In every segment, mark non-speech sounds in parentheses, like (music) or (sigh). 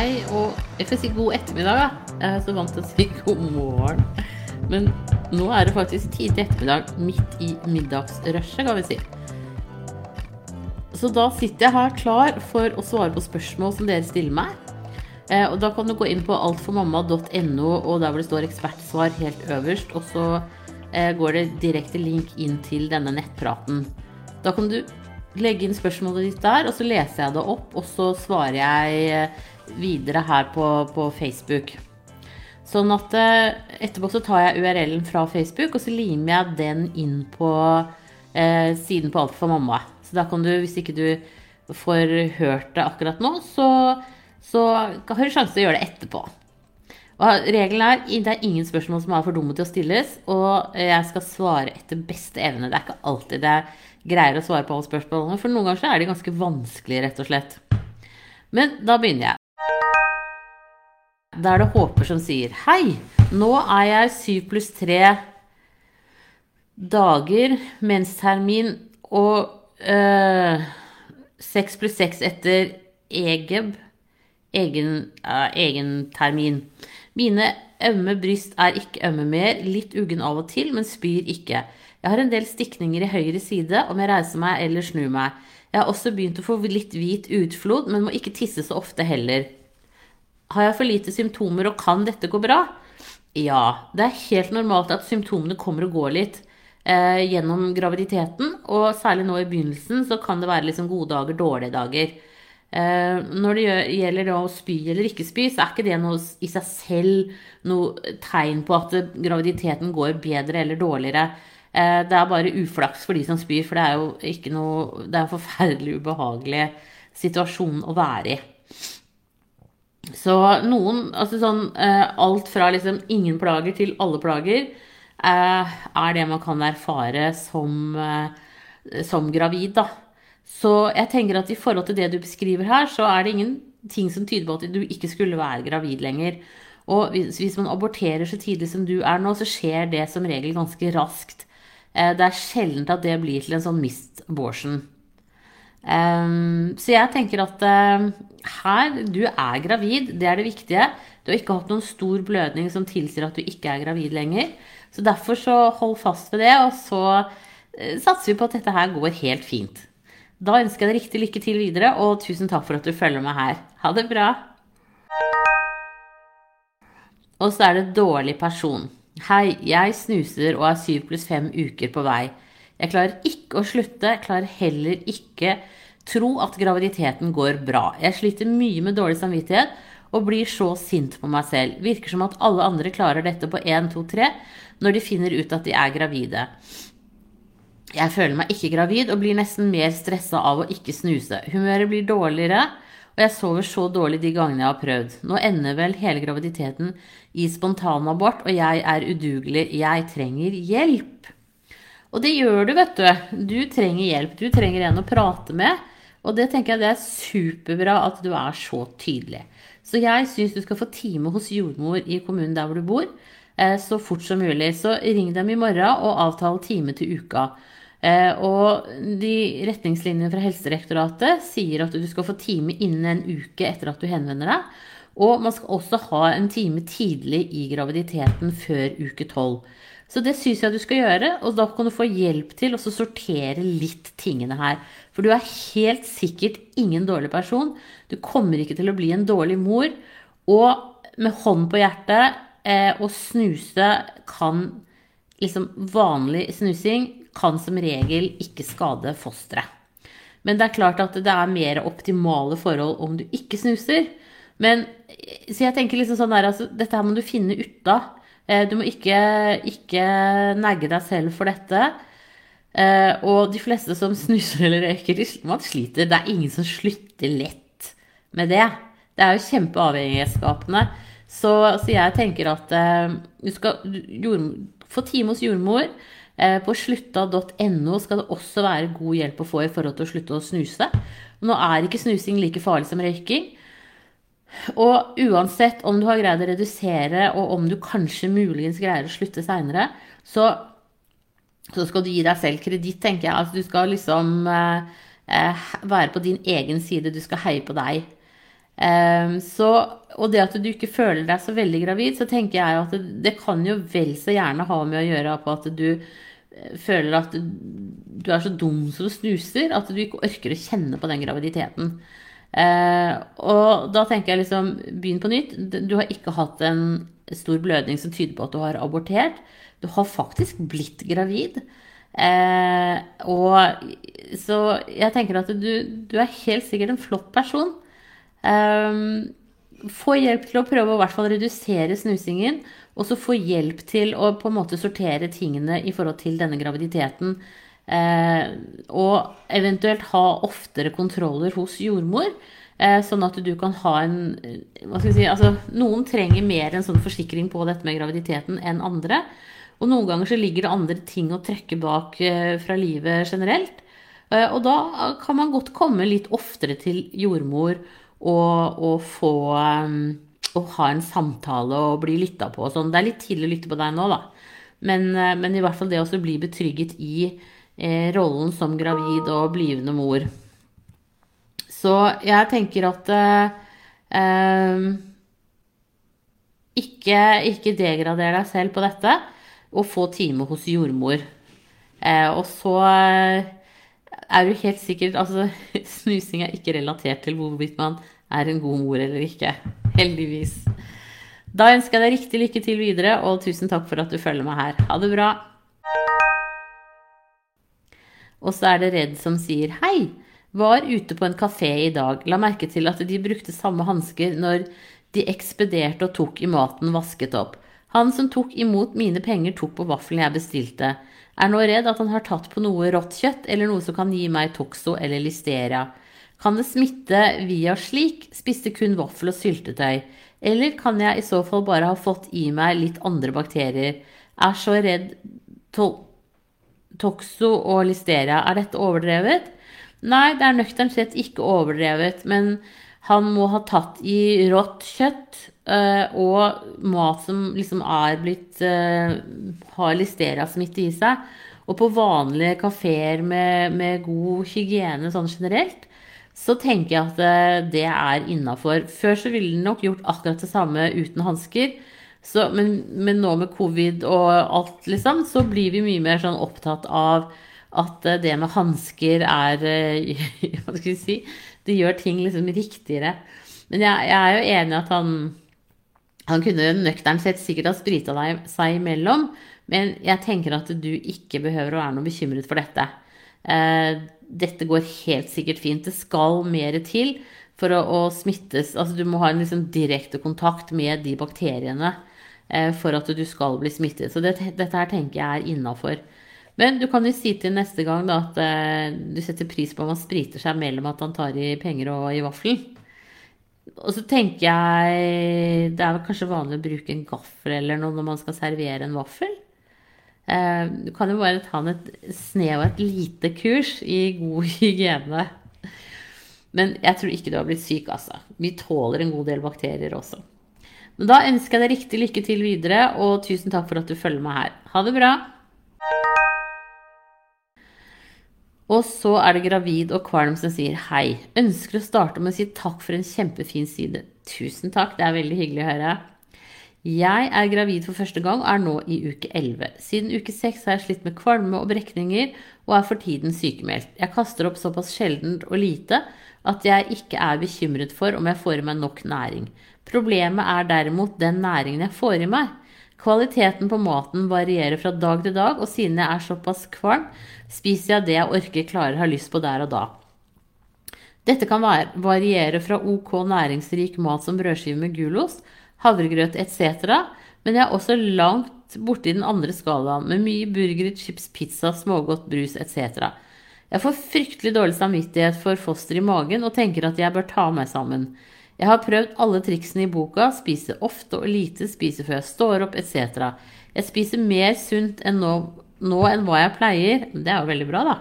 Hei, og jeg får si god ettermiddag, da. Jeg er så vant til å si god morgen. Men nå er det faktisk tidlig ettermiddag, midt i middagsrushet, kan vi si. Så da sitter jeg her klar for å svare på spørsmål som dere stiller meg. Eh, og da kan du gå inn på altformamma.no, og der hvor det står ekspertsvar helt øverst. Og så eh, går det direkte link inn til denne nettpraten. Da kan du legge inn spørsmålet ditt der, og så leser jeg det opp, og så svarer jeg eh, videre her på, på Facebook. Sånn at etterpå så tar jeg URL-en fra Facebook, og så limer jeg den inn på eh, siden på Alt for mamma. Så da kan du, hvis ikke du får hørt det akkurat nå, så, så har du sjanse til å gjøre det etterpå. Og regelen er det er ingen spørsmål som er for dumme til å stilles, og jeg skal svare etter beste evne. Det er ikke alltid det greier å svare på alle spørsmålene, for noen ganger så er de ganske vanskelige, rett og slett. Men da begynner jeg. Da er det Håper som sier Hei, nå er jeg syv pluss tre dager menstermin og øh, pluss seks etter EGEB, egen, øh, egen termin. Mine ømme bryst er ikke ømme mer, litt uggen av og til, men spyr ikke. Jeg har en del stikninger i høyre side om jeg reiser meg eller snur meg. Jeg har også begynt å få litt hvit utflod, men må ikke tisse så ofte heller. Har jeg for lite symptomer, og kan dette gå bra? Ja, det er helt normalt at symptomene kommer og går litt eh, gjennom graviditeten. Og særlig nå i begynnelsen så kan det være liksom gode dager, dårlige dager. Eh, når det gjelder å spy eller ikke spy, så er ikke det noe i seg selv noe tegn på at graviditeten går bedre eller dårligere. Eh, det er bare uflaks for de som spyr, for det er jo ikke noe Det er en forferdelig ubehagelig situasjon å være i. Så noen Altså sånn eh, alt fra liksom ingen plager til alle plager er det man kan erfare som, som gravid, da. Så jeg tenker at i forhold til det du beskriver her, så er det ingenting som tyder på at du ikke skulle være gravid lenger. Og hvis, hvis man aborterer så tidlig som du er nå, så skjer det som regel ganske raskt. Eh, det er sjelden at det blir til en sånn mist abortion. Um, så jeg tenker at her, du er gravid, det er det viktige. Du har ikke hatt noen stor blødning som tilsier at du ikke er gravid lenger. Så derfor så hold fast ved det, og så uh, satser vi på at dette her går helt fint. Da ønsker jeg deg riktig lykke til videre, og tusen takk for at du følger med her. Ha det bra. Og så er det dårlig person. Hei, jeg snuser og er syv pluss fem uker på vei. Jeg klarer ikke å slutte, klarer heller ikke tro at graviditeten går bra. Jeg sliter mye med dårlig samvittighet og blir så sint på meg selv. Virker som at alle andre klarer dette på 1, 2, 3 når de finner ut at de er gravide. Jeg føler meg ikke gravid og blir nesten mer stressa av å ikke snuse. Humøret blir dårligere, og jeg sover så dårlig de gangene jeg har prøvd. Nå ender vel hele graviditeten i spontanabort, og jeg er udugelig. Jeg trenger hjelp. Og det gjør du, vet du. Du trenger hjelp. Du trenger en å prate med. Og det tenker jeg det er superbra at du er så tydelig. Så jeg syns du skal få time hos jordmor i kommunen der hvor du bor, eh, så fort som mulig. Så ring dem i morgen og avtale time til uka. Eh, og de retningslinjene fra Helsedirektoratet sier at du skal få time innen en uke etter at du henvender deg. Og man skal også ha en time tidlig i graviditeten før uke tolv. Så det syns jeg du skal gjøre, og da kan du få hjelp til å sortere litt tingene her. For du er helt sikkert ingen dårlig person. Du kommer ikke til å bli en dårlig mor. Og med hånd på hjertet, eh, å snuse kan liksom Vanlig snusing kan som regel ikke skade fosteret. Men det er klart at det er mer optimale forhold om du ikke snuser. Men, så jeg tenker liksom sånn der, altså, dette her må du finne ut av. Eh, du må ikke, ikke negge deg selv for dette. Eh, og de fleste som snuser eller røyker, man sliter. Det er ingen som slutter lett med det. Det er jo kjempeavhengighetsskapende. Så, så jeg tenker at uh, du skal jord, få time hos jordmor. På slutta.no skal det også være god hjelp å få i forhold til å slutte å snuse. Nå er ikke snusing like farlig som røyking. Og uansett om du har greid å redusere, og om du kanskje muligens greier å slutte seinere, så, så, skal du gi deg selv kreditt, tenker jeg. Altså, du skal liksom eh, eh være på din egen side. Du skal heie på deg. Eh, så, og det at du ikke føler deg så veldig gravid, så tenker jeg at det, det kan jo vel så gjerne ha med å gjøre på at du eh, føler at du, du er så dum som du snuser, at du ikke orker å kjenne på den graviditeten. Eh, og da tenker jeg liksom Begynn på nytt. Du har ikke hatt en stor blødning som tyder på at du har abortert. Du har faktisk blitt gravid. Eh, og så jeg tenker at du, du, er helt sikkert en flott person. Eh, få hjelp til å prøve å hvert fall redusere snusingen. Og så få hjelp til å på en måte sortere tingene i forhold til denne graviditeten. Eh, og eventuelt ha oftere kontroller hos jordmor. Eh, sånn at du kan ha en hva skal si, altså Noen trenger mer en sånn forsikring på dette med graviditeten enn andre. Og noen ganger så ligger det andre ting å trekke bak eh, fra livet generelt. Og da kan man godt komme litt oftere til jordmor og, og få Å ha en samtale og bli lytta på og sånn. Det er litt tidlig å lytte på deg nå, da. Men, men i hvert fall det å bli betrygget i eh, rollen som gravid og blivende mor. Så jeg tenker at eh, eh, ikke, ikke degrader deg selv på dette, og få time hos jordmor. Eh, og så eh, er du helt sikkert Altså, (laughs) snusing er ikke relatert til hvorvidt man er en god mor eller ikke. Heldigvis. Da ønsker jeg deg riktig lykke til videre, og tusen takk for at du følger meg her. Ha det bra. Og så er det Redd som sier hei. Var ute på en kafé i dag. La merke til at de brukte samme hansker når de ekspederte og tok i maten vasket opp. Han som tok imot mine penger, tok på vaffelen jeg bestilte. Er nå redd at han har tatt på noe rått kjøtt eller noe som kan gi meg toxo eller listeria. Kan det smitte via slik? Spiste kun vaffel og syltetøy. Eller kan jeg i så fall bare ha fått i meg litt andre bakterier? Er så redd toxo og listeria. Er dette overdrevet? Nei, det er nøkternt sett ikke overdrevet, men han må ha tatt i rått kjøtt og mat som liksom er blitt uh, har listeria-smitte i seg. Og på vanlige kafeer med, med, god hygiene sånn generelt, så tenker jeg at uh, det er innafor. Før så ville den nok gjort akkurat det samme uten hansker. Men, men, nå med covid og alt, liksom, så blir vi mye mer sånn opptatt av at eh, det med hansker er eh, (laughs) Hva skal vi si? Det gjør ting liksom riktigere. Men jeg, jeg er jo enig i at han, han kunne nøkternt sett sikkert ha sprita seg imellom. Men jeg tenker at du ikke behøver å være noe bekymret for dette. Eh, dette går helt sikkert fint. Det skal mer til for å, å smittes. Altså du må ha en liksom direkte kontakt med de bakteriene Eh, for at du skal bli smittet. Så det, dette her tenker jeg er innafor. Men du kan jo si til neste gang da, at eh, du setter pris på om han spriter seg mellom at han tar i penger og i vaffel. Og så tenker jeg det er kanskje vanlig å bruke en gaffel eller noe når man skal servere en vaffel. Eh, du kan jo bare ta et snev og et lite kurs i god (laughs) hygiene. Men jeg tror ikke du har blitt syk, altså. Vi tåler en god del bakterier også. Men da ønsker jeg deg riktig lykke til videre, og tusen takk for at du følger meg her. Ha det bra! Og så er det gravid og kvalm som sier hei. Ønsker å starte med å si takk for en kjempefin side. Tusen takk, det er veldig hyggelig å høre. Jeg er gravid for første gang og er nå i uke 11. Siden uke 6 har jeg slitt med kvalme og brekninger og er for tiden sykemeldt. Jeg kaster opp såpass sjeldent og lite at jeg ikke er bekymret for om jeg får i meg nok næring. Problemet er derimot den næringen jeg får i meg. Kvaliteten på maten varierer fra dag til dag, og siden jeg er såpass kvalm, spiser jeg det jeg orker, klarer, har lyst på der og da. Dette kan variere fra ok næringsrik mat som brødskive med gulost, havregrøt etc., men jeg er også langt borti den andre skalaen, med mye burger, chips, pizza, smågodt, brus etc. Jeg får fryktelig dårlig samvittighet for foster i magen og tenker at jeg bør ta meg sammen. Jeg har prøvd alle triksene i boka, spise ofte og lite, spise før jeg står opp, etc. Jeg spiser mer sunt enn nå, nå enn hva jeg pleier. Det er jo veldig bra, da.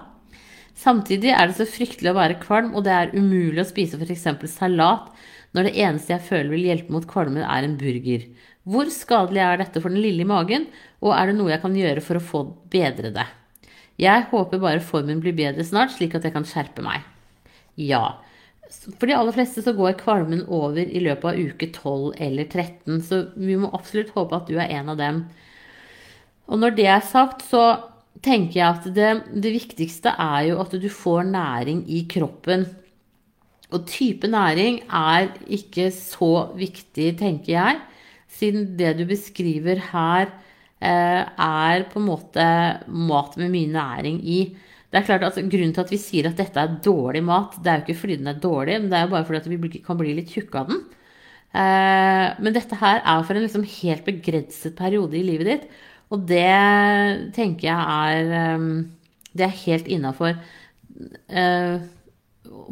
Samtidig er det så fryktelig å være kvalm, og det er umulig å spise f.eks. salat når det eneste jeg føler vil hjelpe mot kvalmen, er en burger. Hvor skadelig er dette for den lille i magen, og er det noe jeg kan gjøre for å få bedre det? Jeg håper bare formen blir bedre snart, slik at jeg kan skjerpe meg. Ja. For de aller fleste så går kvalmen over i løpet av uke 12 eller 13, så vi må absolutt håpe at du er en av dem. Og når det er sagt, så tenker jeg at det, det viktigste er jo at du får næring i kroppen. Og type næring er ikke så viktig, tenker jeg, siden det du beskriver her, eh, er på en måte mat med mye næring i. Det er klart at Grunnen til at vi sier at dette er dårlig mat, det er jo ikke fordi den er dårlig, men det er jo bare fordi at vi kan bli litt tjukke av den. Eh, men dette her er for en liksom helt begrenset periode i livet ditt. Og det tenker jeg er eh, Det er helt innafor. Eh,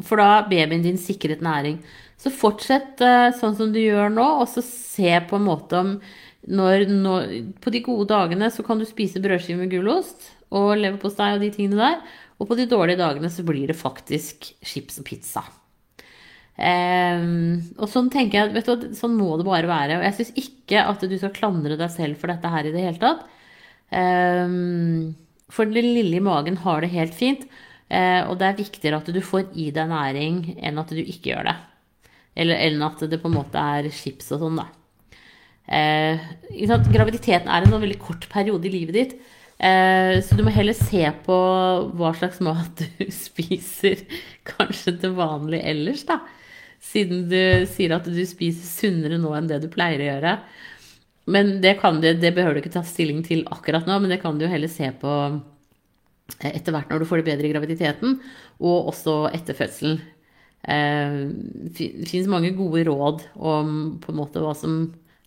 for da er babyen din sikret næring. Så fortsett sånn som du gjør nå, og så se på en måte om når, når, På de gode dagene så kan du spise brødskive med gulost og leverpostei og de tingene der. Og på de dårlige dagene så blir det faktisk chips og pizza. Um, og sånn tenker jeg, du, sånn må det bare være. Og jeg syns ikke at du skal klandre deg selv for dette her i det hele tatt. Um, for den lille i magen har det helt fint. Uh, og det er viktigere at du får i deg næring enn at du ikke gjør det. Eller enn at det på en måte er chips og sånn, da. Uh, Graviditeten er en sånn veldig kort periode i livet ditt. Eh, så du må heller se på hva slags mat (laughs) du spiser kanskje til vanlig ellers, da. Siden du sier at du spiser sunnere nå enn det du pleier å gjøre. Men det, kan du, det behøver du ikke ta stilling til akkurat nå, men det kan du jo heller se på eh, etter hvert når du får det bedre i graviditeten, og også etter fødselen. Eh, det finnes mange gode råd om på en måte hva som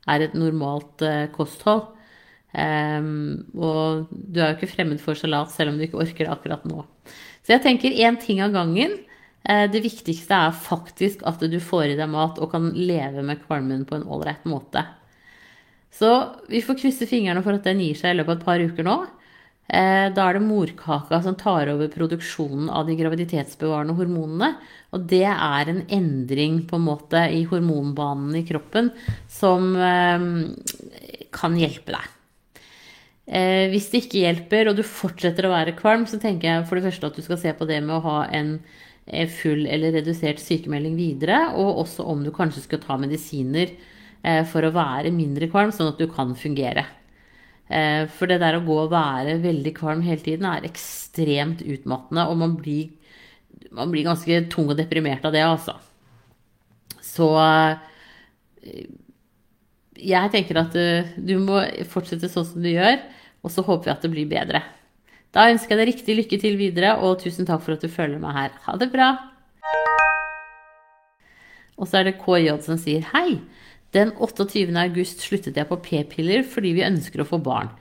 er et normalt kosthold. Um, og du er jo ikke fremmed for salat selv om du ikke orker det akkurat nå. Så jeg tenker én ting av gangen. Uh, det viktigste er faktisk at du får i deg mat og kan leve med kvalmen på en ålreit måte. Så vi får krysse fingrene for at den gir seg i løpet av et par uker nå. Uh, da er det morkaka som tar over produksjonen av de graviditetsbevarende hormonene. Og det er en endring på en måte i hormonbanen i kroppen som uh, kan hjelpe deg. Eh, hvis det ikke hjelper, og du fortsetter å være kvalm, så tenker jeg for det første at du skal se på det med å ha en eh, full eller redusert sykemelding videre, og også om du kanskje skal ta medisiner eh, for å være mindre kvalm, sånn at du kan fungere. Eh, for det der å gå og være veldig kvalm hele tiden er ekstremt utmattende, og man blir, man blir ganske tung og deprimert av det, altså. Så eh, jeg tenker at du, du må fortsette sånn som du gjør. Og så håper vi at det blir bedre. Da ønsker jeg deg riktig lykke til videre, og tusen takk for at du følger meg her. Ha det bra! Og så er det KJ som sier hei. Den 28. august sluttet jeg på p-piller fordi vi ønsker å få barn.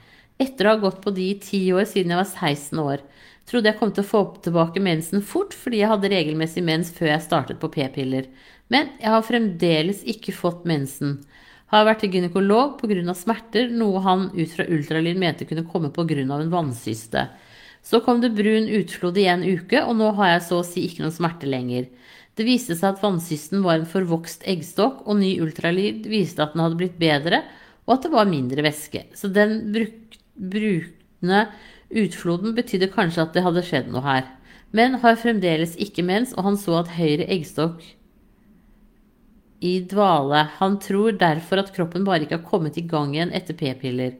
Etter å ha gått på de i ti år siden jeg var 16 år. Trodde jeg kom til å få tilbake mensen fort fordi jeg hadde regelmessig mens før jeg startet på p-piller. Men jeg har fremdeles ikke fått mensen. Har vært til gynekolog pga. smerter, noe han ut fra ultralyd mente kunne komme pga. en vannsyste. Så kom det brun utflod i en uke, og nå har jeg så å si ikke noen smerte lenger. Det viste seg at vannsysten var en forvokst eggstokk, og ny ultralyd viste at den hadde blitt bedre, og at det var mindre væske. Så den bruk, brukne utfloden betydde kanskje at det hadde skjedd noe her. Men har fremdeles ikke mens, og han så at høyre eggstokk i dvale. Han tror derfor at kroppen bare ikke har kommet i gang igjen etter p-piller.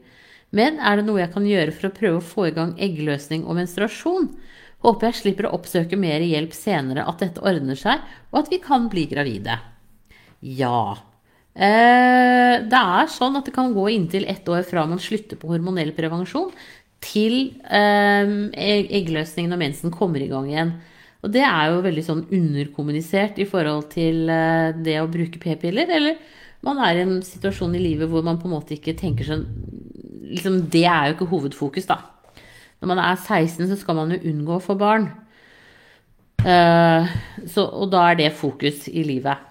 Men er det noe jeg kan gjøre for å prøve å få i gang eggløsning og menstruasjon? Håper jeg slipper å oppsøke mer hjelp senere, at dette ordner seg, og at vi kan bli gravide. Ja. Eh, det er sånn at det kan gå inntil ett år fra man slutter på hormonell prevensjon, til eh, eggløsningen og mensen kommer i gang igjen. Og det er jo veldig sånn underkommunisert i forhold til eh, det å bruke p-piller. Eller man er i en situasjon i livet hvor man på en måte ikke tenker sånn liksom, Det er jo ikke hovedfokus, da. Når man er 16, så skal man jo unngå å få barn. Uh, så, og da er det fokus i livet.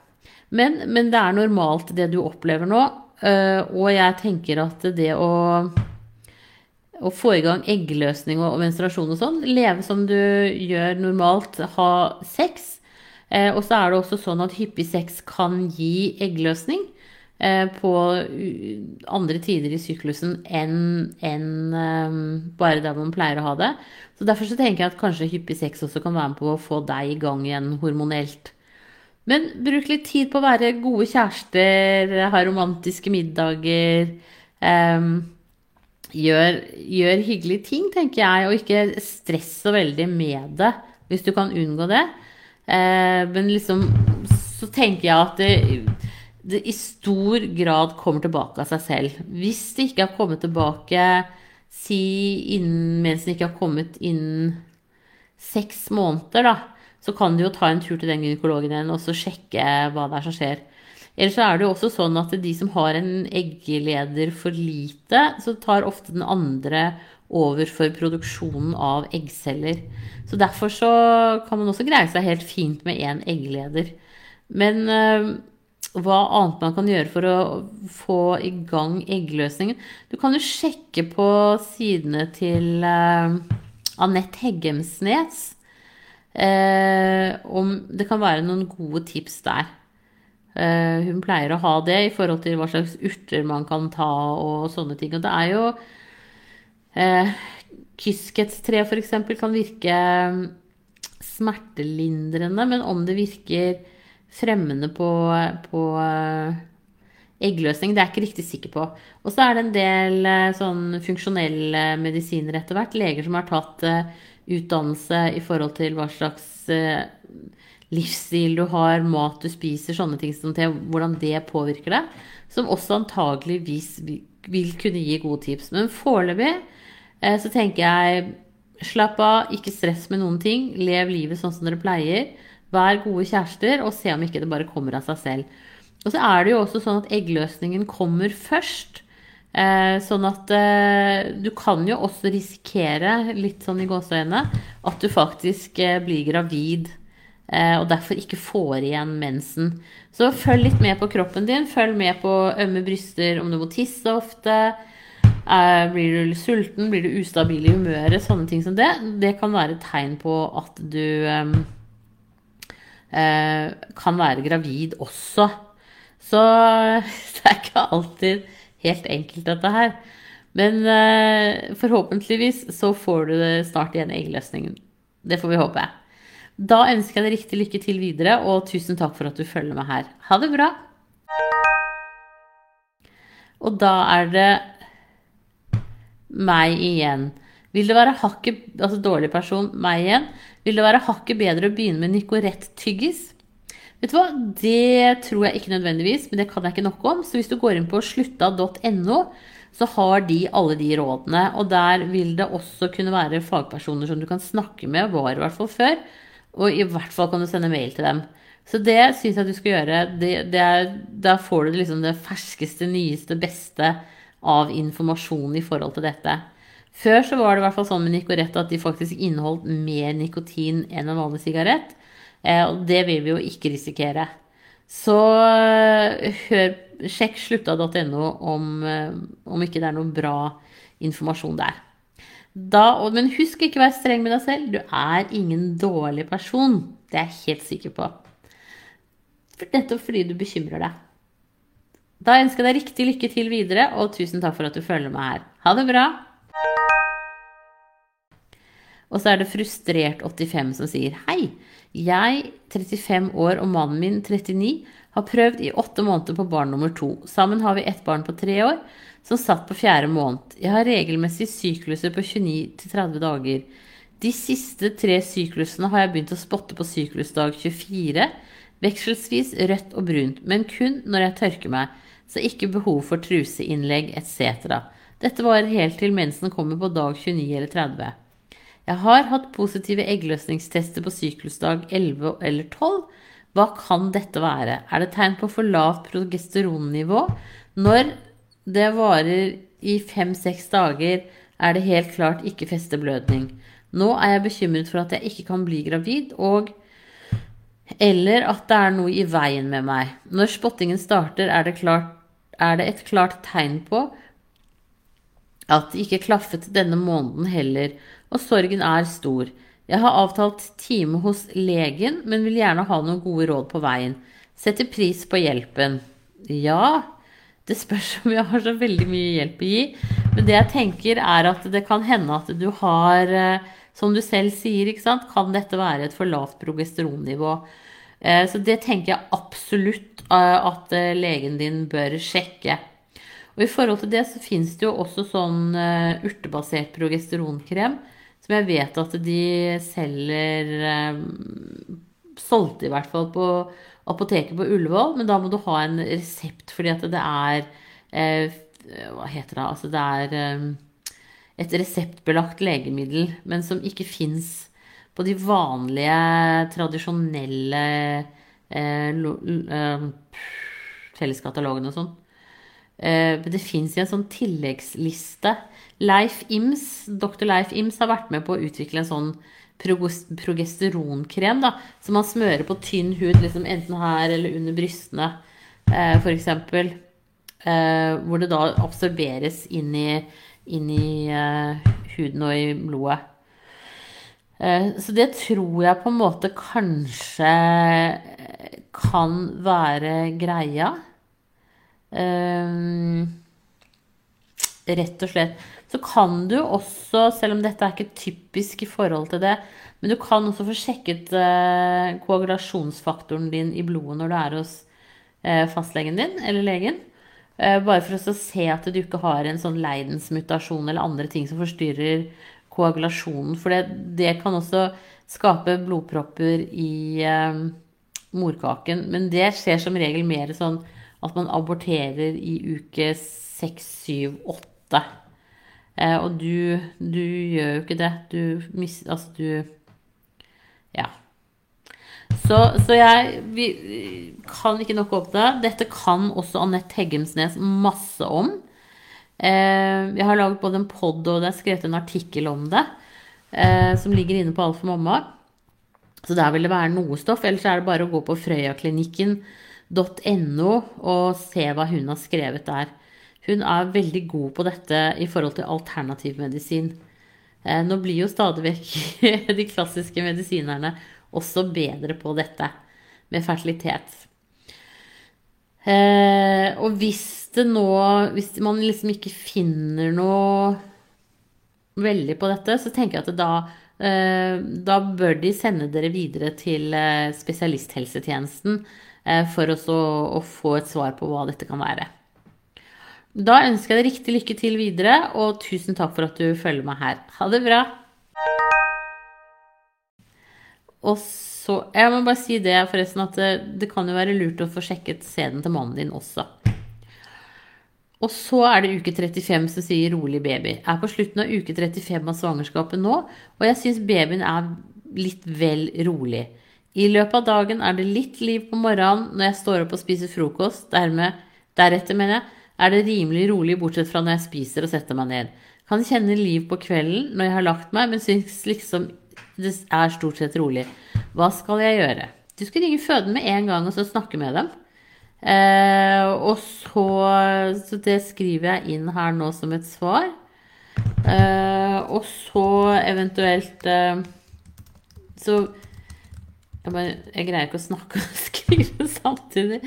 Men, men, det er normalt, det du opplever nå. Uh, og jeg tenker at det å å få i gang eggløsning og menstruasjon og sånn. Leve som du gjør normalt. Ha sex. Eh, og så er det også sånn at hyppig sex kan gi eggløsning eh, på andre tider i syklusen enn en, eh, bare der man pleier å ha det. Så Derfor så tenker jeg at kanskje hyppig sex også kan være med på å få deg i gang igjen hormonelt. Men bruk litt tid på å være gode kjærester, ha romantiske middager. Um, gjør, gjør, hyggelige ting, tenker jeg, og ikke stress så veldig med det, hvis du kan unngå det. Eh, men liksom så tenker jeg at det, det, i stor grad kommer tilbake av seg selv. Hvis det ikke har kommet tilbake si innen, mens det ikke har kommet innen seks måneder, da, så kan du jo ta en tur til den gynekologen igjen og så sjekke hva det er som skjer. Ellers så er det jo også sånn at de som har en eggleder for lite, så tar ofte den andre over for produksjonen av eggceller. Så derfor så kan man også greie seg helt fint med én eggleder. Men øh, hva annet man kan gjøre for å få i gang eggløsningen Du kan jo sjekke på sidene til øh, Anette Heggemsnes Øh, om det kan være noen gode tips der. Eh, hun pleier å ha det i forhold til hva slags urter man kan ta og sånne ting. Og det er jo eh, Kysketstre f.eks. kan virke mm, smertelindrende, men om det virker fremmende på, på eh, eggløsning. Det er jeg ikke riktig sikker på. Og så er det en del eh, sånn funksjonelle medisiner etter hvert. Leger som har tatt utdannelse i forhold til hva slags livsstil du har, mat du spiser, sånne ting som til hvordan det påvirker deg, som også antageligvis vil kunne gi gode tips. Men foreløpig eh, så tenker jeg slapp av, ikke stress med noen ting. Lev livet sånn som dere pleier. Vær gode kjærester, og se om ikke det bare kommer av seg selv. Og så er det jo også sånn at eggløsningen kommer først. Eh, sånn at eh, du kan jo også risikere, litt sånn i gåseøynene, at du faktisk eh, blir gravid og derfor ikke får igjen mensen. Så følg litt med på kroppen din. Følg med på ømme bryster, om du må tisse ofte. Eh, blir du sulten, blir du ustabil i humøret, sånne ting som det. Det kan være et tegn på at du eh, kan være gravid også. Så (laughs) det er ikke alltid helt enkelt, dette her. Men uh, forhåpentligvis så får du det snart igjen eggløsningen. Det får vi håpe. Da ønsker jeg deg riktig lykke til videre, og tusen takk for at du følger med her. Ha det bra! Og da er det meg igjen. Vil det være hakket Altså dårlig person, meg igjen. Vil det være hakket bedre å begynne med Nicorette-tyggis? Vet du hva, det tror jeg ikke nødvendigvis, men det kan jeg ikke nok om. Så hvis du går inn på slutta.no, så har de alle de rådene. Og der vil det også kunne være fagpersoner som du kan snakke med, var i hvert fall før. Og i hvert fall kan du sende mail til dem. Så det syns jeg du skal gjøre. Det, det er, da får du liksom det ferskeste, nyeste, beste av informasjon i forhold til dette. Før så var det i hvert fall sånn med Nicorette at de faktisk inneholdt mer nikotin enn en vanlig sigarett. Eh, og det vil vi jo ikke risikere. Så eh, hør, sjekk slutta.no om, eh, om ikke det er noe bra informasjon der. Da, men husk ikke å være streng med deg selv. Du er ingen dårlig person. Det er jeg helt sikker på. Nettopp fordi du bekymrer deg. Da ønsker jeg deg riktig lykke til videre, og tusen takk for at du følger med her. Ha det bra! Og så er det Frustrert85 som sier Hei, jeg, 35 år, og mannen min, 39, har prøvd i åtte måneder på barn nummer to. Sammen har vi ett barn på tre år, som satt på fjerde måned. Jeg har regelmessig sykluser på 29-30 dager. De siste tre syklusene har jeg begynt å spotte på syklusdag 24, vekselsvis rødt og brunt, men kun når jeg tørker meg, så ikke behov for truseinnlegg etc. Dette var helt til mensen kommer på dag 29 eller 30. Jeg har hatt positive eggløsningstester på syklusdag 11 eller 12. Hva kan dette være? Er det tegn på for lavt progesteronnivå? Når det varer i fem-seks dager, er det helt klart ikke festeblødning. Nå er jeg bekymret for at jeg ikke kan bli gravid, og eller at det er noe i veien med meg. Når spottingen starter, er det, klart, er det et klart tegn på at det ikke klaffet denne måneden heller, og sorgen er stor. Jeg har avtalt time hos legen, men vil gjerne ha noen gode råd på veien. Setter pris på hjelpen. Ja, det spørs (laughs) om jeg har så veldig mye hjelp å gi. Men det jeg tenker, er at det kan hende at du har, eh, som du selv sier, ikke sant, kan dette være et for lavt progesteronnivå. Eh, så det tenker jeg absolutt eh, at legen din bør sjekke. Og i forhold til det så fins det jo også sånn urtebasert progesteronkrem som jeg vet at de selger Solgte i hvert fall på apoteket på Ullevål, men da må du ha en resept fordi at det er eh, Hva heter det? Altså det er eh, et reseptbelagt legemiddel, men som ikke fins på de vanlige, tradisjonelle eh, felleskatalogene og sånn. Eh, det fins en sånn tilleggsliste. Leif Ims, Dr. Leif Ims har vært med på å utvikle en sånn progesteronkrem da, som man smører på tynn hud, liksom enten her eller under brystene, eh, f.eks. Eh, hvor det da absorberes inn i, inn i eh, huden og i blodet. Eh, så det tror jeg på en måte kanskje kan være greia. Um, rett og slett. Så kan du også, selv om dette er ikke typisk i forhold til det, men du kan også få sjekket uh, koagulasjonsfaktoren din i blodet når du er hos uh, fastlegen din eller legen. Uh, bare for å se at du ikke har en sånn leidensmutasjon eller andre ting som forstyrrer koagulasjonen. For det, det kan også skape blodpropper i morkaken. Men det skjer som regel mer sånn at man aborterer i uke 6, 7, 8. Eh, og du, du, gjør jo ikke det. Du mister Altså, du Ja. Så, så jeg vi, kan ikke nok opp det. Dette kan også Anette Heggemsnes masse om. Eh, jeg har laget både en pod og det er skrevet en artikkel om det. Eh, som ligger inne på Alt for mamma. Så der vil det være noe stoff. Ellers er det bare å gå på Frøyaklinikken.no og se hva hun har skrevet der. Hun er veldig god på dette i forhold til alternativmedisin. Eh, nå blir jo stadig vekk (laughs) de klassiske medisinerne også bedre på dette med fertilitet. Eh, og hvis det nå Hvis man liksom ikke finner noe veldig på dette, så tenker jeg at da, eh, da bør de sende dere videre til spesialisthelsetjenesten for å få et svar på hva dette kan være. Da ønsker jeg deg riktig lykke til videre, og tusen takk for at du følger meg her. Ha det bra! Og så Jeg må bare si det, forresten, at det, det kan jo være lurt å få sjekket sæden til mannen din også. Og så er det uke 35 som sier 'rolig baby'. Jeg er på slutten av uke 35 av svangerskapet nå, og jeg syns babyen er litt vel rolig. I løpet av dagen er det litt liv på morgenen når jeg står opp og spiser frokost. Dermed, deretter, mener jeg, er det rimelig rolig bortsett fra når jeg spiser og setter meg ned. Kan kjenne liv på kvelden når jeg har lagt meg, men syns liksom det er stort sett rolig. Hva skal jeg gjøre? Du skal ringe føden med en gang og så snakke med dem. Eh, og så Så det skriver jeg inn her nå som et svar. Eh, og så eventuelt eh, Så jeg, bare, jeg greier ikke å snakke og (laughs) skrive samtidig.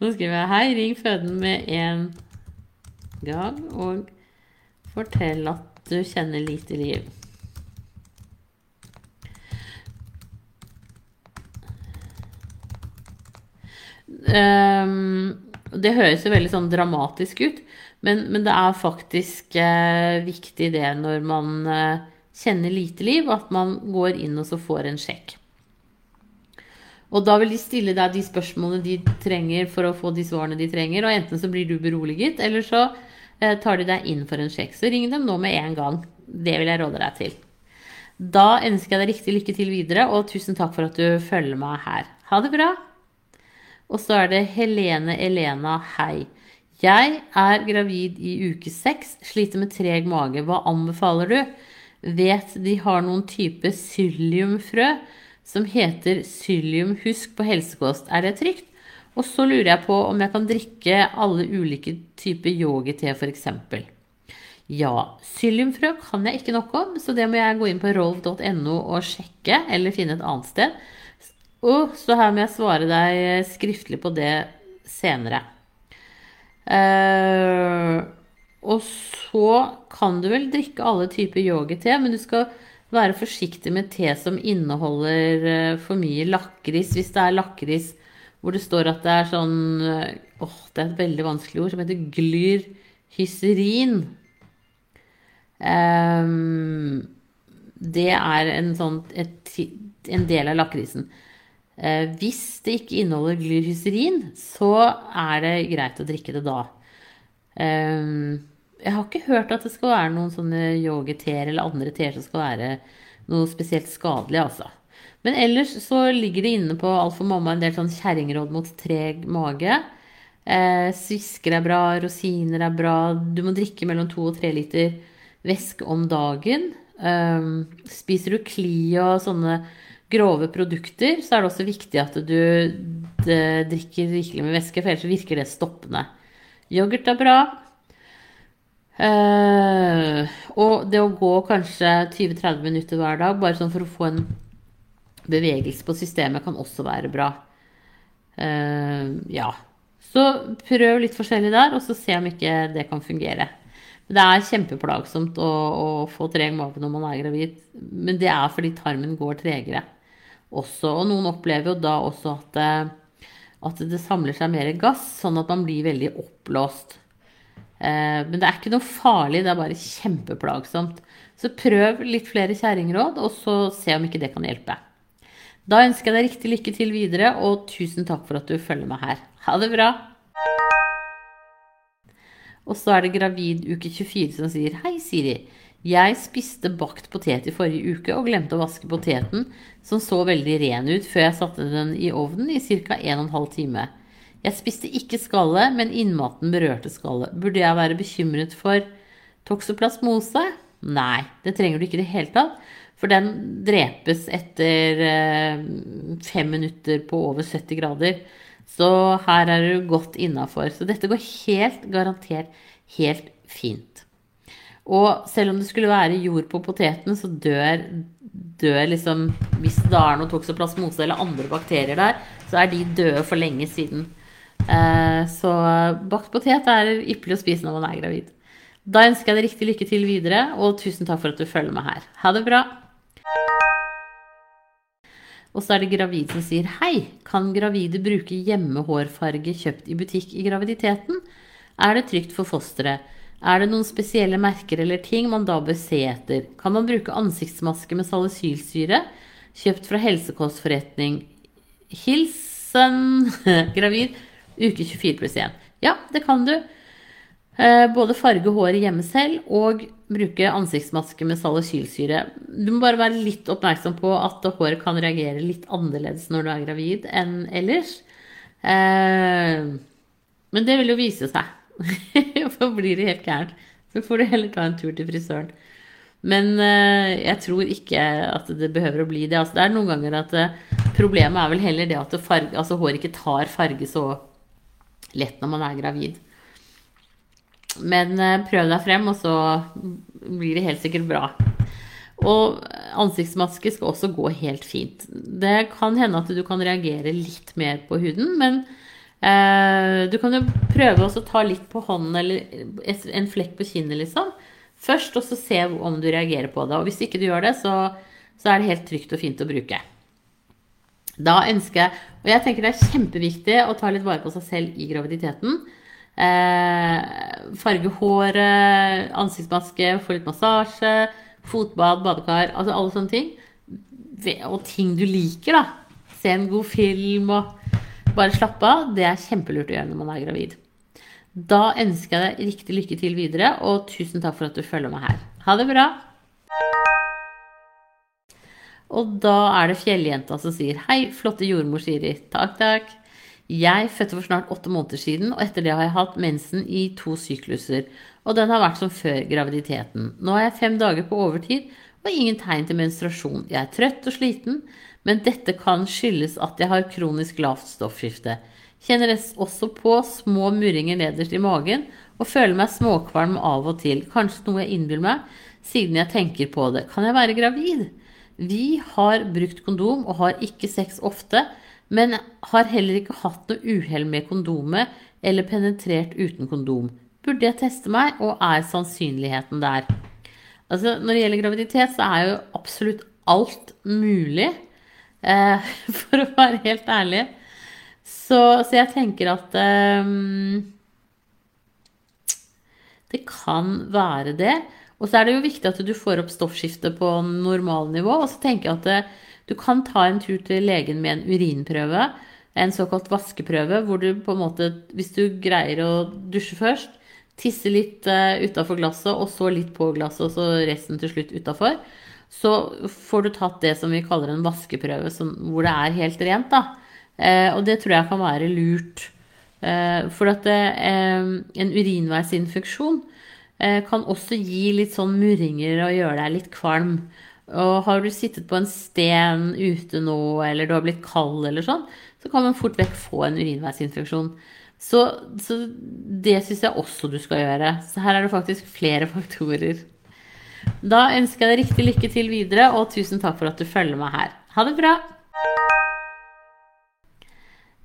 Nå skriver jeg 'Hei, ring føden med en gang og fortell at du kjenner lite liv'. Um, det høres jo veldig sånn dramatisk ut, men, men det er faktisk uh, viktig det når man uh, kjenner lite liv, at man går inn og så får en sjekk. Og da vil de stille deg de spørsmålene de trenger for å få de svarene de trenger. Og enten så blir du beroliget, eller så eh, tar de deg inn for en sjekk. Så ring dem nå med en gang. Det vil jeg råde deg til. Da ønsker jeg deg riktig lykke til videre, og tusen takk for at du følger meg her. Ha det bra. Og så er det Helene Elena, hei. Jeg er gravid i uke seks, sliter med treg mage. Hva anbefaler du? Vet de har noen type psylliumfrø som heter Psyllium Husk på helsekost. Er det trygt? Og så lurer jeg på om jeg kan drikke alle ulike typer yogi-te, f.eks. Ja, psylliumfrø kan jeg ikke nok om, så det må jeg gå inn på rolv.no og sjekke, eller finne et annet sted. Og så her må jeg svare deg skriftlig på det senere. Uh, og så kan du vel drikke alle typer yogi-te, men du skal Være forsiktig med te som inneholder eh, for mye lakris. Hvis det er lakris hvor det står at det er sånn eh, Åh, det er et veldig vanskelig ord som heter glyrhyserin. Um, det er en, sånn, et, en del av lakrisen. Uh, hvis det ikke inneholder glyrhyserin, så er det greit å drikke det da. Um, jeg har ikke hørt at det skal være noen sånne yoghurt-teer eller andre teer som skal være noe spesielt skadelig, altså. Men ellers så ligger det inne på Alt for mamma en del sånn kjerringråd mot treg mage. Eh, svisker er bra, rosiner er bra. Du må drikke mellom to og tre liter væske om dagen. Eh, spiser du kli og sånne grove produkter, så er det også viktig at du drikker rikelig med væske, for ellers virker det stoppende. Yoghurt er bra. Eh, og det å gå kanskje 20-30 minutter hver dag, bare sånn for å få en bevegelse på systemet, kan også være bra. Uh, ja. Så prøv litt forskjellig der, og så se om ikke det kan fungere. Det er kjempeplagsomt å, å få treg mage når man er gravid, men det er fordi tarmen går tregere også. Og noen opplever jo da også at, eh, at det samler seg mer gass, sånn at man blir veldig oppblåst. Eh, men det er ikke noe farlig, det er bare kjempeplagsomt. Så prøv litt flere kjerringråd, og så se om ikke det kan hjelpe. Da ønsker jeg deg riktig lykke til videre, og tusen takk for at du følger meg her. Ha det bra! Og så er det gravid uke 24 som sier Hei, Siri. Jeg spiste bakt potet i forrige uke og glemte å vaske poteten, som så veldig ren ut, før jeg satte den i ovnen i ca. 1 12 time. Jeg spiste ikke skallet, men innmaten berørte skallet. Burde jeg være bekymret for toksoplasmose? Nei, det trenger du ikke i det hele tatt. For den drepes etter eh, fem minutter på over 70 grader. Så her er du godt innafor. Så dette går helt garantert helt fint. Og selv om det skulle være jord på poteten, så dør, dør liksom Hvis det er noe toksoplasmose eller andre bakterier der, så er de døde for lenge siden. Eh, så bakt potet er ypperlig å spise når man er gravid. Da ønsker jeg deg riktig lykke til videre, og tusen takk for at du følger med her. Ha det bra! Og så er det gravid som sier hei, kan gravide bruke hjemmehårfarge kjøpt i butikk i graviditeten? Er det trygt for fosteret? Er det noen spesielle merker eller ting man da bør se etter? Kan man bruke ansiktsmaske med salicylsyre kjøpt fra helsekostforretning? Hilsen (laughs) gravid Uke 24 pluss 1. Ja, det kan du. Eh, både farge håret hjemme selv og bruke ansiktsmaske med salicylsyre. Du må bare være litt oppmerksom på at håret kan reagere litt annerledes når du er gravid enn ellers. Eh, men det vil jo vise seg. (laughs) For blir det helt gærent, så får du heller ta en tur til frisøren. Men eh, jeg tror ikke at det behøver å bli det. Altså, det er noen ganger at problemet er vel heller det at farge, altså, håret ikke tar farge så lett når man er gravid. Men eh, prøv deg frem, og så blir det helt sikkert bra. Og ansiktsmaske skal også gå helt fint. Det kan hende at du kan reagere litt mer på huden, men eh, du kan jo prøve å ta litt på hånden eller en flekk på kinnet, liksom. Først, og så se om du reagerer på det. Og hvis ikke du gjør det, så, så er det helt trygt og fint å bruke. Da ønsker jeg Og jeg tenker det er kjempeviktig å ta litt vare på seg selv i graviditeten. Eh, farge håret, ansiktsmaske, få litt massasje, fotbad, badekar. Altså alle sånne ting. Og ting du liker, da. Se en god film og bare slappe av. Det er kjempelurt å gjøre når man er gravid. Da ønsker jeg deg riktig lykke til videre, og tusen takk for at du følger meg her. Ha det bra! Og da er det fjelljenta som sier hei, flotte jordmor Siri. Takk, takk. Jeg fødte for snart åtte måneder siden, og etter det har jeg hatt mensen i to sykluser. Og den har vært som før graviditeten. Nå er jeg fem dager på overtid og ingen tegn til menstruasjon. Jeg er trøtt og sliten, men dette kan skyldes at jeg har kronisk lavt stoffskifte. Kjenner også på små murringer nederst i magen og føler meg småkvalm av og til. Kanskje noe jeg innbiller meg, siden jeg tenker på det. Kan jeg være gravid? Vi har brukt kondom og har ikke sex ofte, men har heller ikke hatt noe uhell med kondomet eller penetrert uten kondom. Burde jeg teste meg, og er sannsynligheten der? Altså, når det gjelder graviditet, så er jo absolutt alt mulig. Eh, (laughs) for å være helt ærlig. Så, så jeg tenker at eh, Det kan være det. Og så er det jo viktig at du får opp stoffskiftet på normalnivå. Og så tenker jeg at eh, du kan ta en tur til legen med en urinprøve, en såkalt vaskeprøve, hvor du på en måte, hvis du greier å dusje først, tisse litt uh, utafor glasset, og så litt på glasset, og så resten til slutt utafor, så får du tatt det som vi kaller en vaskeprøve, som, hvor det er helt rent. da. Eh, og det tror jeg kan være lurt. Eh, for at en urinveisinfeksjon kan også gi litt sånn murringer og gjøre deg litt kvalm. Og har du sittet på en sten ute nå, eller du har blitt kald eller sånn, så kan man fort vekk få en urinveisinfeksjon. Så, så det syns jeg også du skal gjøre. Så her er det faktisk flere (laughs) faktorer. Da ønsker jeg deg riktig lykke til videre, og tusen takk for at du følger meg her. Ha det bra!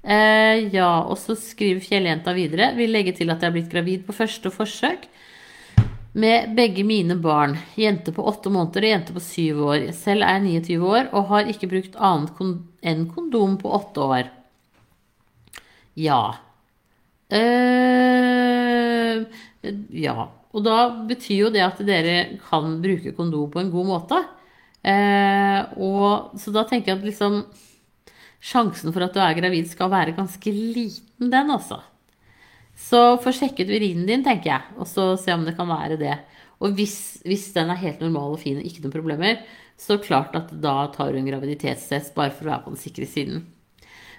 Eh, ja, og så skriver Fjelljenta videre. Vil legge til at jeg er blitt gravid på første forsøk med begge mine barn. Jente på åtte måneder og jente på syv år. Selv er jeg 29 år og har ikke brukt annet enn kondom på åtte år. Ja. Uh, ja. Og da betyr jo det at dere kan bruke kondom på en god måte. Uh, og, så da tenker jeg at liksom Sjansen for at du er gravid skal være ganske liten, den, altså. Så få sjekket urinen din, tenker jeg, og så se om det kan være det. Og hvis, hvis, den er helt normal og fin og ikke noen problemer, så klart at da tar du en graviditetstest bare for å være på den sikre siden.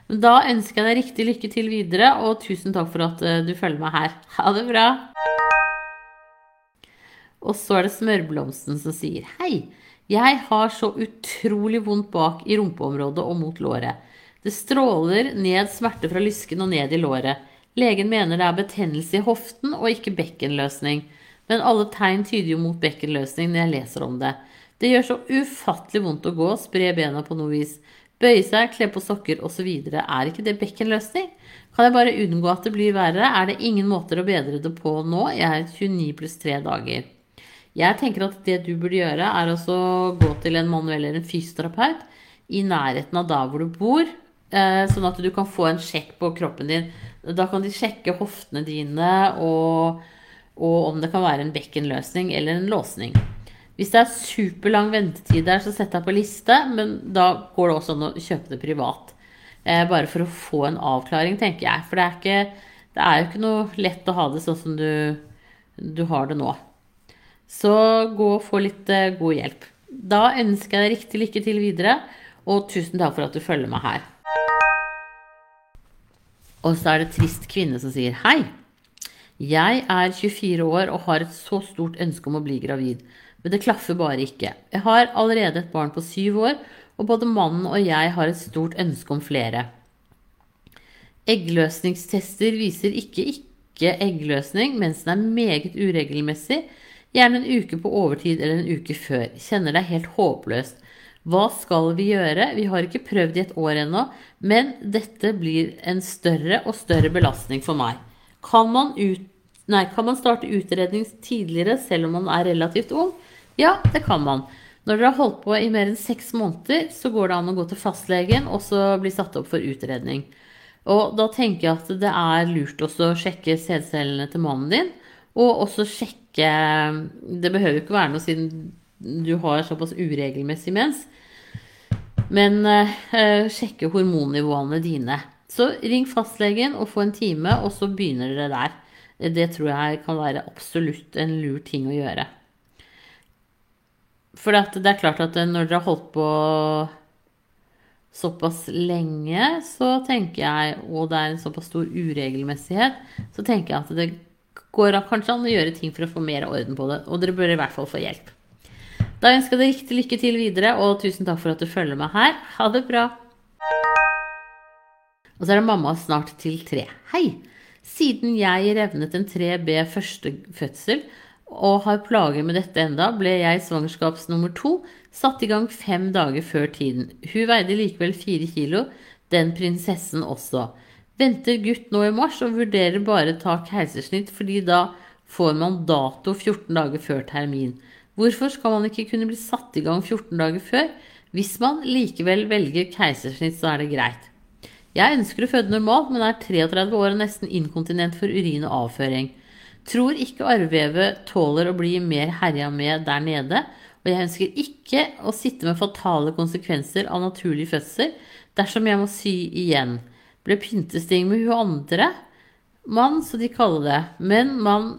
Men da ønsker jeg deg riktig lykke til videre, og tusen takk for at eh, du følger meg her. (laughs) Ha det bra! Og så er det smørblomsten som sier hei. Jeg har så utrolig vondt bak i rumpeområdet og mot låret. Det stråler ned smerte fra lysken og ned i låret. Legen mener det er betennelse i hoften og ikke bekkenløsning. Men alle tegn tyder jo mot bekkenløsning når jeg leser om det. Det gjør så ufattelig vondt å gå, spre bena på noe vis. Bøye seg, kle på sokker osv. Er ikke det bekkenløsning? Kan jeg bare unngå at det blir verre? Er det ingen måter å bedre det på nå? Jeg er 29 pluss 3 dager. Jeg tenker at det du burde gjøre, er å gå til en manuell eller en fysioterapeut i nærheten av der hvor du bor, sånn at du kan få en sjekk på kroppen din da kan de sjekke hoftene dine og, og om det kan være en bekkenløsning eller en låsning. Hvis det er superlang ventetid der, så sett deg på liste, men da går det også an å kjøpe det privat. Eh, bare for å få en avklaring, tenker jeg. For det er, ikke, det er jo ikke noe lett å ha det sånn som du, du har det nå. Så gå og få litt eh, god hjelp. Da ønsker jeg deg riktig lykke til videre, og tusen takk for at du følger meg her. Og så er det trist kvinne som sier hei. Jeg er 24 år og har et så stort ønske om å bli gravid, men det klaffer bare ikke. Jeg har allerede et barn på syv år, og både mannen og jeg har et stort ønske om flere. Eggløsningstester viser ikke ikke eggløsning, mens den er meget uregelmessig, gjerne en uke på overtid eller en uke før. Kjenner er helt håpløst. Hva skal vi gjøre? Vi har ikke prøvd i et år ennå, men dette blir en større og større belastning for meg. Kan man, ut, nei, kan man starte utredning tidligere selv om man er relativt ung? Ja, det kan man. Når dere har holdt på i mer enn seks måneder, så går det an å gå til fastlegen og så bli satt opp for utredning. Og da tenker jeg at det er lurt også å sjekke sædcellene til mannen din, og også sjekke Det behøver ikke være noe siden du har såpass uregelmessig mens. Men eh, sjekke hormonnivåene dine. Så ring fastlegen og få en time, og så begynner dere der. Det tror jeg kan være absolutt en lur ting å gjøre. For det er klart at når dere har holdt på såpass lenge, så tenker jeg, og det er en såpass stor uregelmessighet, så tenker jeg at det går kanskje an å gjøre ting for å få mer orden på det. Og dere bør i hvert fall få hjelp. Da ønsker jeg deg riktig lykke til videre, og tusen takk for at du følger meg her. Ha det bra. Og så er det mamma snart til tre. Hei! Siden jeg revnet en 3B første fødsel og har plager med dette enda, ble jeg svangerskapsnummer to satt i gang fem dager før tiden. Hun veide likevel fire kilo, den prinsessen også. Venter gutt nå i mars og vurderer bare ta keisersnitt, fordi da får man dato 14 dager før termin. Hvorfor skal man ikke kunne bli satt i gang 14 dager før? Hvis man likevel velger keisersnitt, så er det greit. Jeg ønsker å føde normalt, men er 33 år og nesten inkontinent for urin og avføring. Tror ikke arvevevet tåler å bli mer herja med der nede, og jeg ønsker ikke å sitte med fatale konsekvenser av naturlig fødsel dersom jeg må sy igjen. Ble pyntesting med hun andre mann, så de kaller det, men man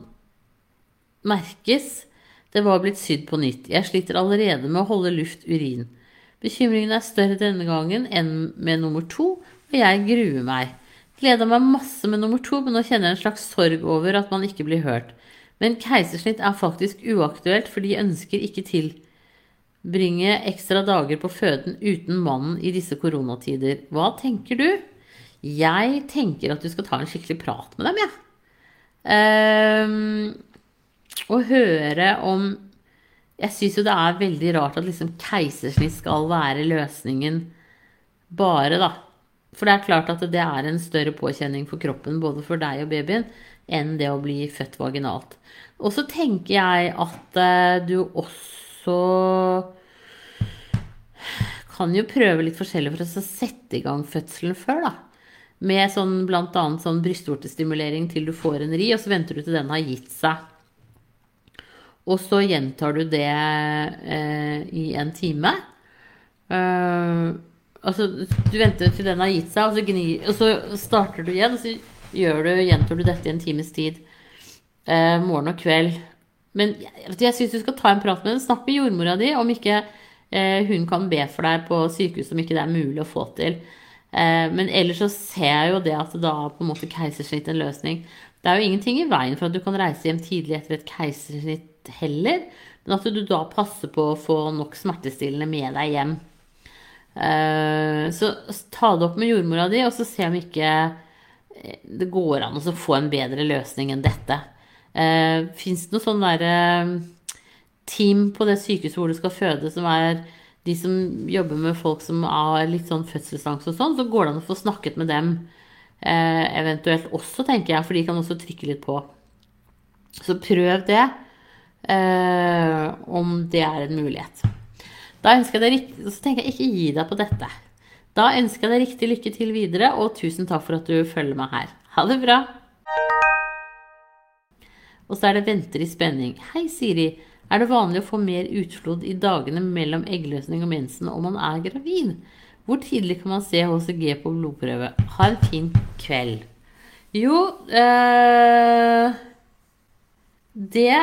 merkes det var blitt sydd på nytt. Jeg sliter allerede med å holde luft urin. Bekymringen er større denne gangen enn med nummer to, og jeg gruer meg. Gleda meg masse med nummer to, men nå kjenner jeg en slags sorg over at man ikke blir hørt. Men keisersnitt er faktisk uaktuelt, for de ønsker ikke tilbringe ekstra dager på føden uten mannen i disse koronatider. Hva tenker du? Jeg tenker at du skal ta en skikkelig prat med dem, jeg. Ja. Um, og høre om Jeg syns jo det er veldig rart at liksom keisersnitt skal være løsningen bare, da. For det er klart at det er en større påkjenning for kroppen, både for deg og babyen, enn det å bli født vaginalt. Og så tenker jeg at uh, du også kan jo prøve litt forskjellig for å sette i gang fødselen før, da. Med sånn bl.a. sånn brystvortestimulering til du får en ri, og så venter du til den har gitt seg. Og så gjentar du det eh, i en time. Uh, altså, du venter til den har gitt seg, og så, gnir, og så starter du igjen. Og så du, gjentar du dette i en times tid. Eh, morgen og kveld. Men jeg, jeg syns du skal ta en prat med henne. Snakk med jordmora di om ikke eh, hun kan be for deg på sykehus om ikke det er mulig å få til. men ellers så ser jeg jo det at da på en måte keisersnitt en løsning. Det er jo ingenting i veien for at du kan reise hjem tidlig etter et keisersnitt heller. Men at du da passer på å få nok smertestillende med deg hjem. Eh, så ta det opp med jordmora di, og så se om ikke eh, det går an å få en bedre løsning enn dette. Eh, Fins det noe sånn derre team på det sykehuset hvor du skal føde, som er de som jobber med folk som har litt sånn fødselsangst og sånn, så går det an å få snakket med dem eventuelt også, tenker jeg, for de kan også trykke litt på. Så prøv det eh, om det er en mulighet. Da ønsker jeg deg, så tenker jeg ikke gi deg på dette. Da ønsker jeg deg riktig lykke til videre, og tusen takk for at du følger meg her. Ha det bra! Og så er det 'Venter i spenning'. Hei, Siri. Er det vanlig å få mer utflod i dagene mellom eggløsning og mensen om man er gravid? Hvor tidlig kan man se HCG på blodprøve? Ha en fin kveld. Jo øh, Det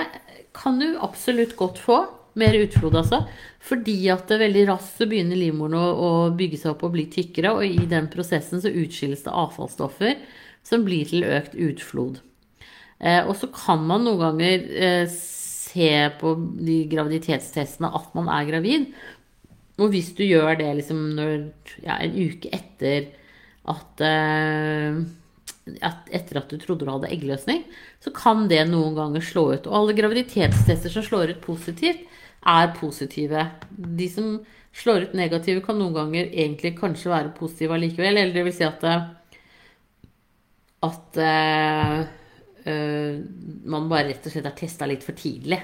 kan du absolutt godt få. Mer utflod, altså. Fordi at det veldig raskt så begynner livmoren å, å, bygge seg opp og bli tykkere, og i den prosessen så utskilles det avfallsstoffer som blir til økt utflod. Eh, og så kan man noen ganger eh, se på de graviditetstestene at man er gravid. Og hvis du gjør det liksom når, ja, en uke etter at eh, at etter at du trodde du hadde eggløsning, så kan det noen ganger slå ut. Og alle graviditetstester som slår ut positivt, er positive. De som slår ut negative, kan noen ganger egentlig kanskje være positive allikevel. Eller det vil si at, at uh, uh, man bare rett og slett er testa litt for tidlig.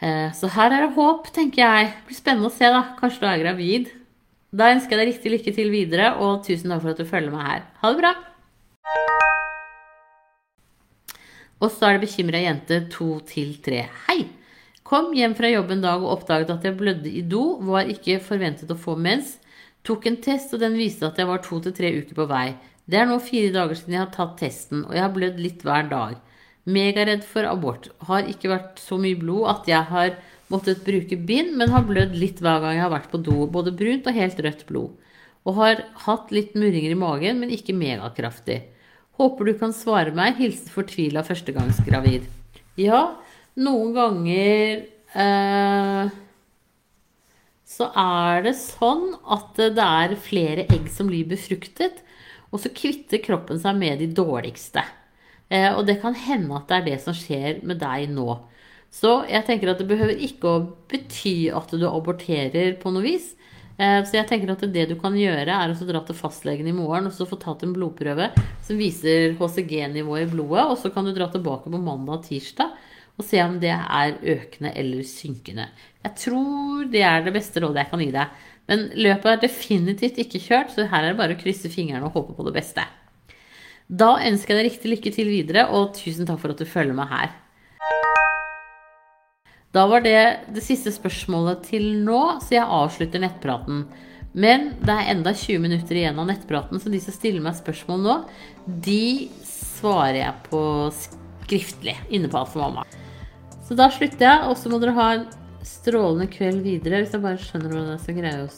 Uh, så her er det håp, tenker jeg. Det blir spennende å se, da. Kanskje du er gravid. Da ønsker jeg deg riktig lykke til videre, og tusen takk for at du følger meg her. Ha det bra! Og så er det bekymra jente to til tre. Hei! Kom hjem fra jobb en dag og oppdaget at jeg blødde i do. Var ikke forventet å få mens. Tok en test, og den viste at jeg var to til tre uker på vei. Det er nå fire dager siden jeg har tatt testen, og jeg har blødd litt hver dag. Megaredd for abort. Har ikke vært så mye blod at jeg har Måttet bruke bind, men har blødd litt hver gang jeg har vært på do. Både brunt og helt rødt blod. Og har hatt litt murringer i magen, men ikke megakraftig. Håper du kan svare meg. Hilsen fortvila førstegangsgravid. Ja, noen ganger eh, så er det sånn at det er flere egg som blir befruktet, og så kvitter kroppen seg med de dårligste. Eh, og det kan hende at det er det som skjer med deg nå. Så jeg tenker at det behøver ikke å bety at du aborterer på noe vis. Eh, så jeg tenker at det du kan gjøre, er å dra til fastlegen i morgen og så få tatt en blodprøve som viser HCG-nivået i blodet. Og så kan du dra tilbake på mandag og tirsdag og se om det er økende eller synkende. Jeg tror det er det beste rådet jeg kan gi deg. Men løpet er definitivt ikke kjørt, så her er det bare å krysse fingrene og håpe på det beste. Da ønsker jeg deg riktig lykke til videre, og tusen takk for at du følger meg her. Da var det det siste spørsmålet til nå, så jeg avslutter nettpraten. Men det er enda 20 minutter igjen av nettpraten, så de som stiller meg spørsmål nå, de svarer jeg på skriftlig inne på Alt for mamma. Så da slutter jeg, og så må dere ha en strålende kveld videre. Hvis jeg bare skjønner hvordan jeg skal greie å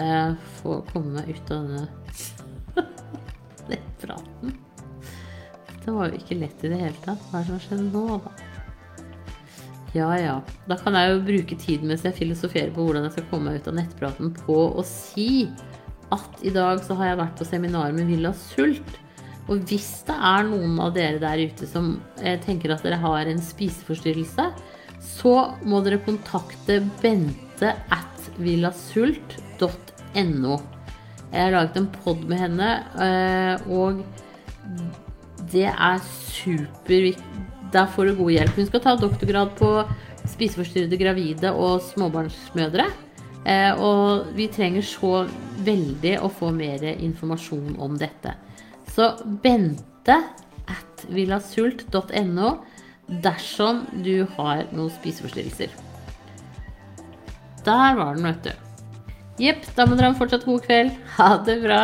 eh, få komme meg ut av denne (laughs) nettpraten. Det var jo ikke lett i det hele tatt. Hva er det som har skjedd nå, da? Ja ja. Da kan jeg jo bruke tiden mens jeg filosoferer på hvordan jeg skal komme meg ut av nettpraten, på å si at i dag så har jeg vært på seminar med Villa Sult. Og hvis det er noen av dere der ute som eh, tenker at dere har en spiseforstyrrelse, så må dere kontakte Bente at villasult.no. Jeg har laget en pod med henne, eh, og det er superviktig. Der får du god hjelp. Hun skal ta doktorgrad på spiseforstyrrede gravide og småbarnsmødre. Eh, og vi trenger så veldig å få mer informasjon om dette. Så Bente at villasult.no dersom du har noen spiseforstyrrelser. Der var den, vet du. Jepp, da må dere ha en fortsatt god kveld. Ha det bra.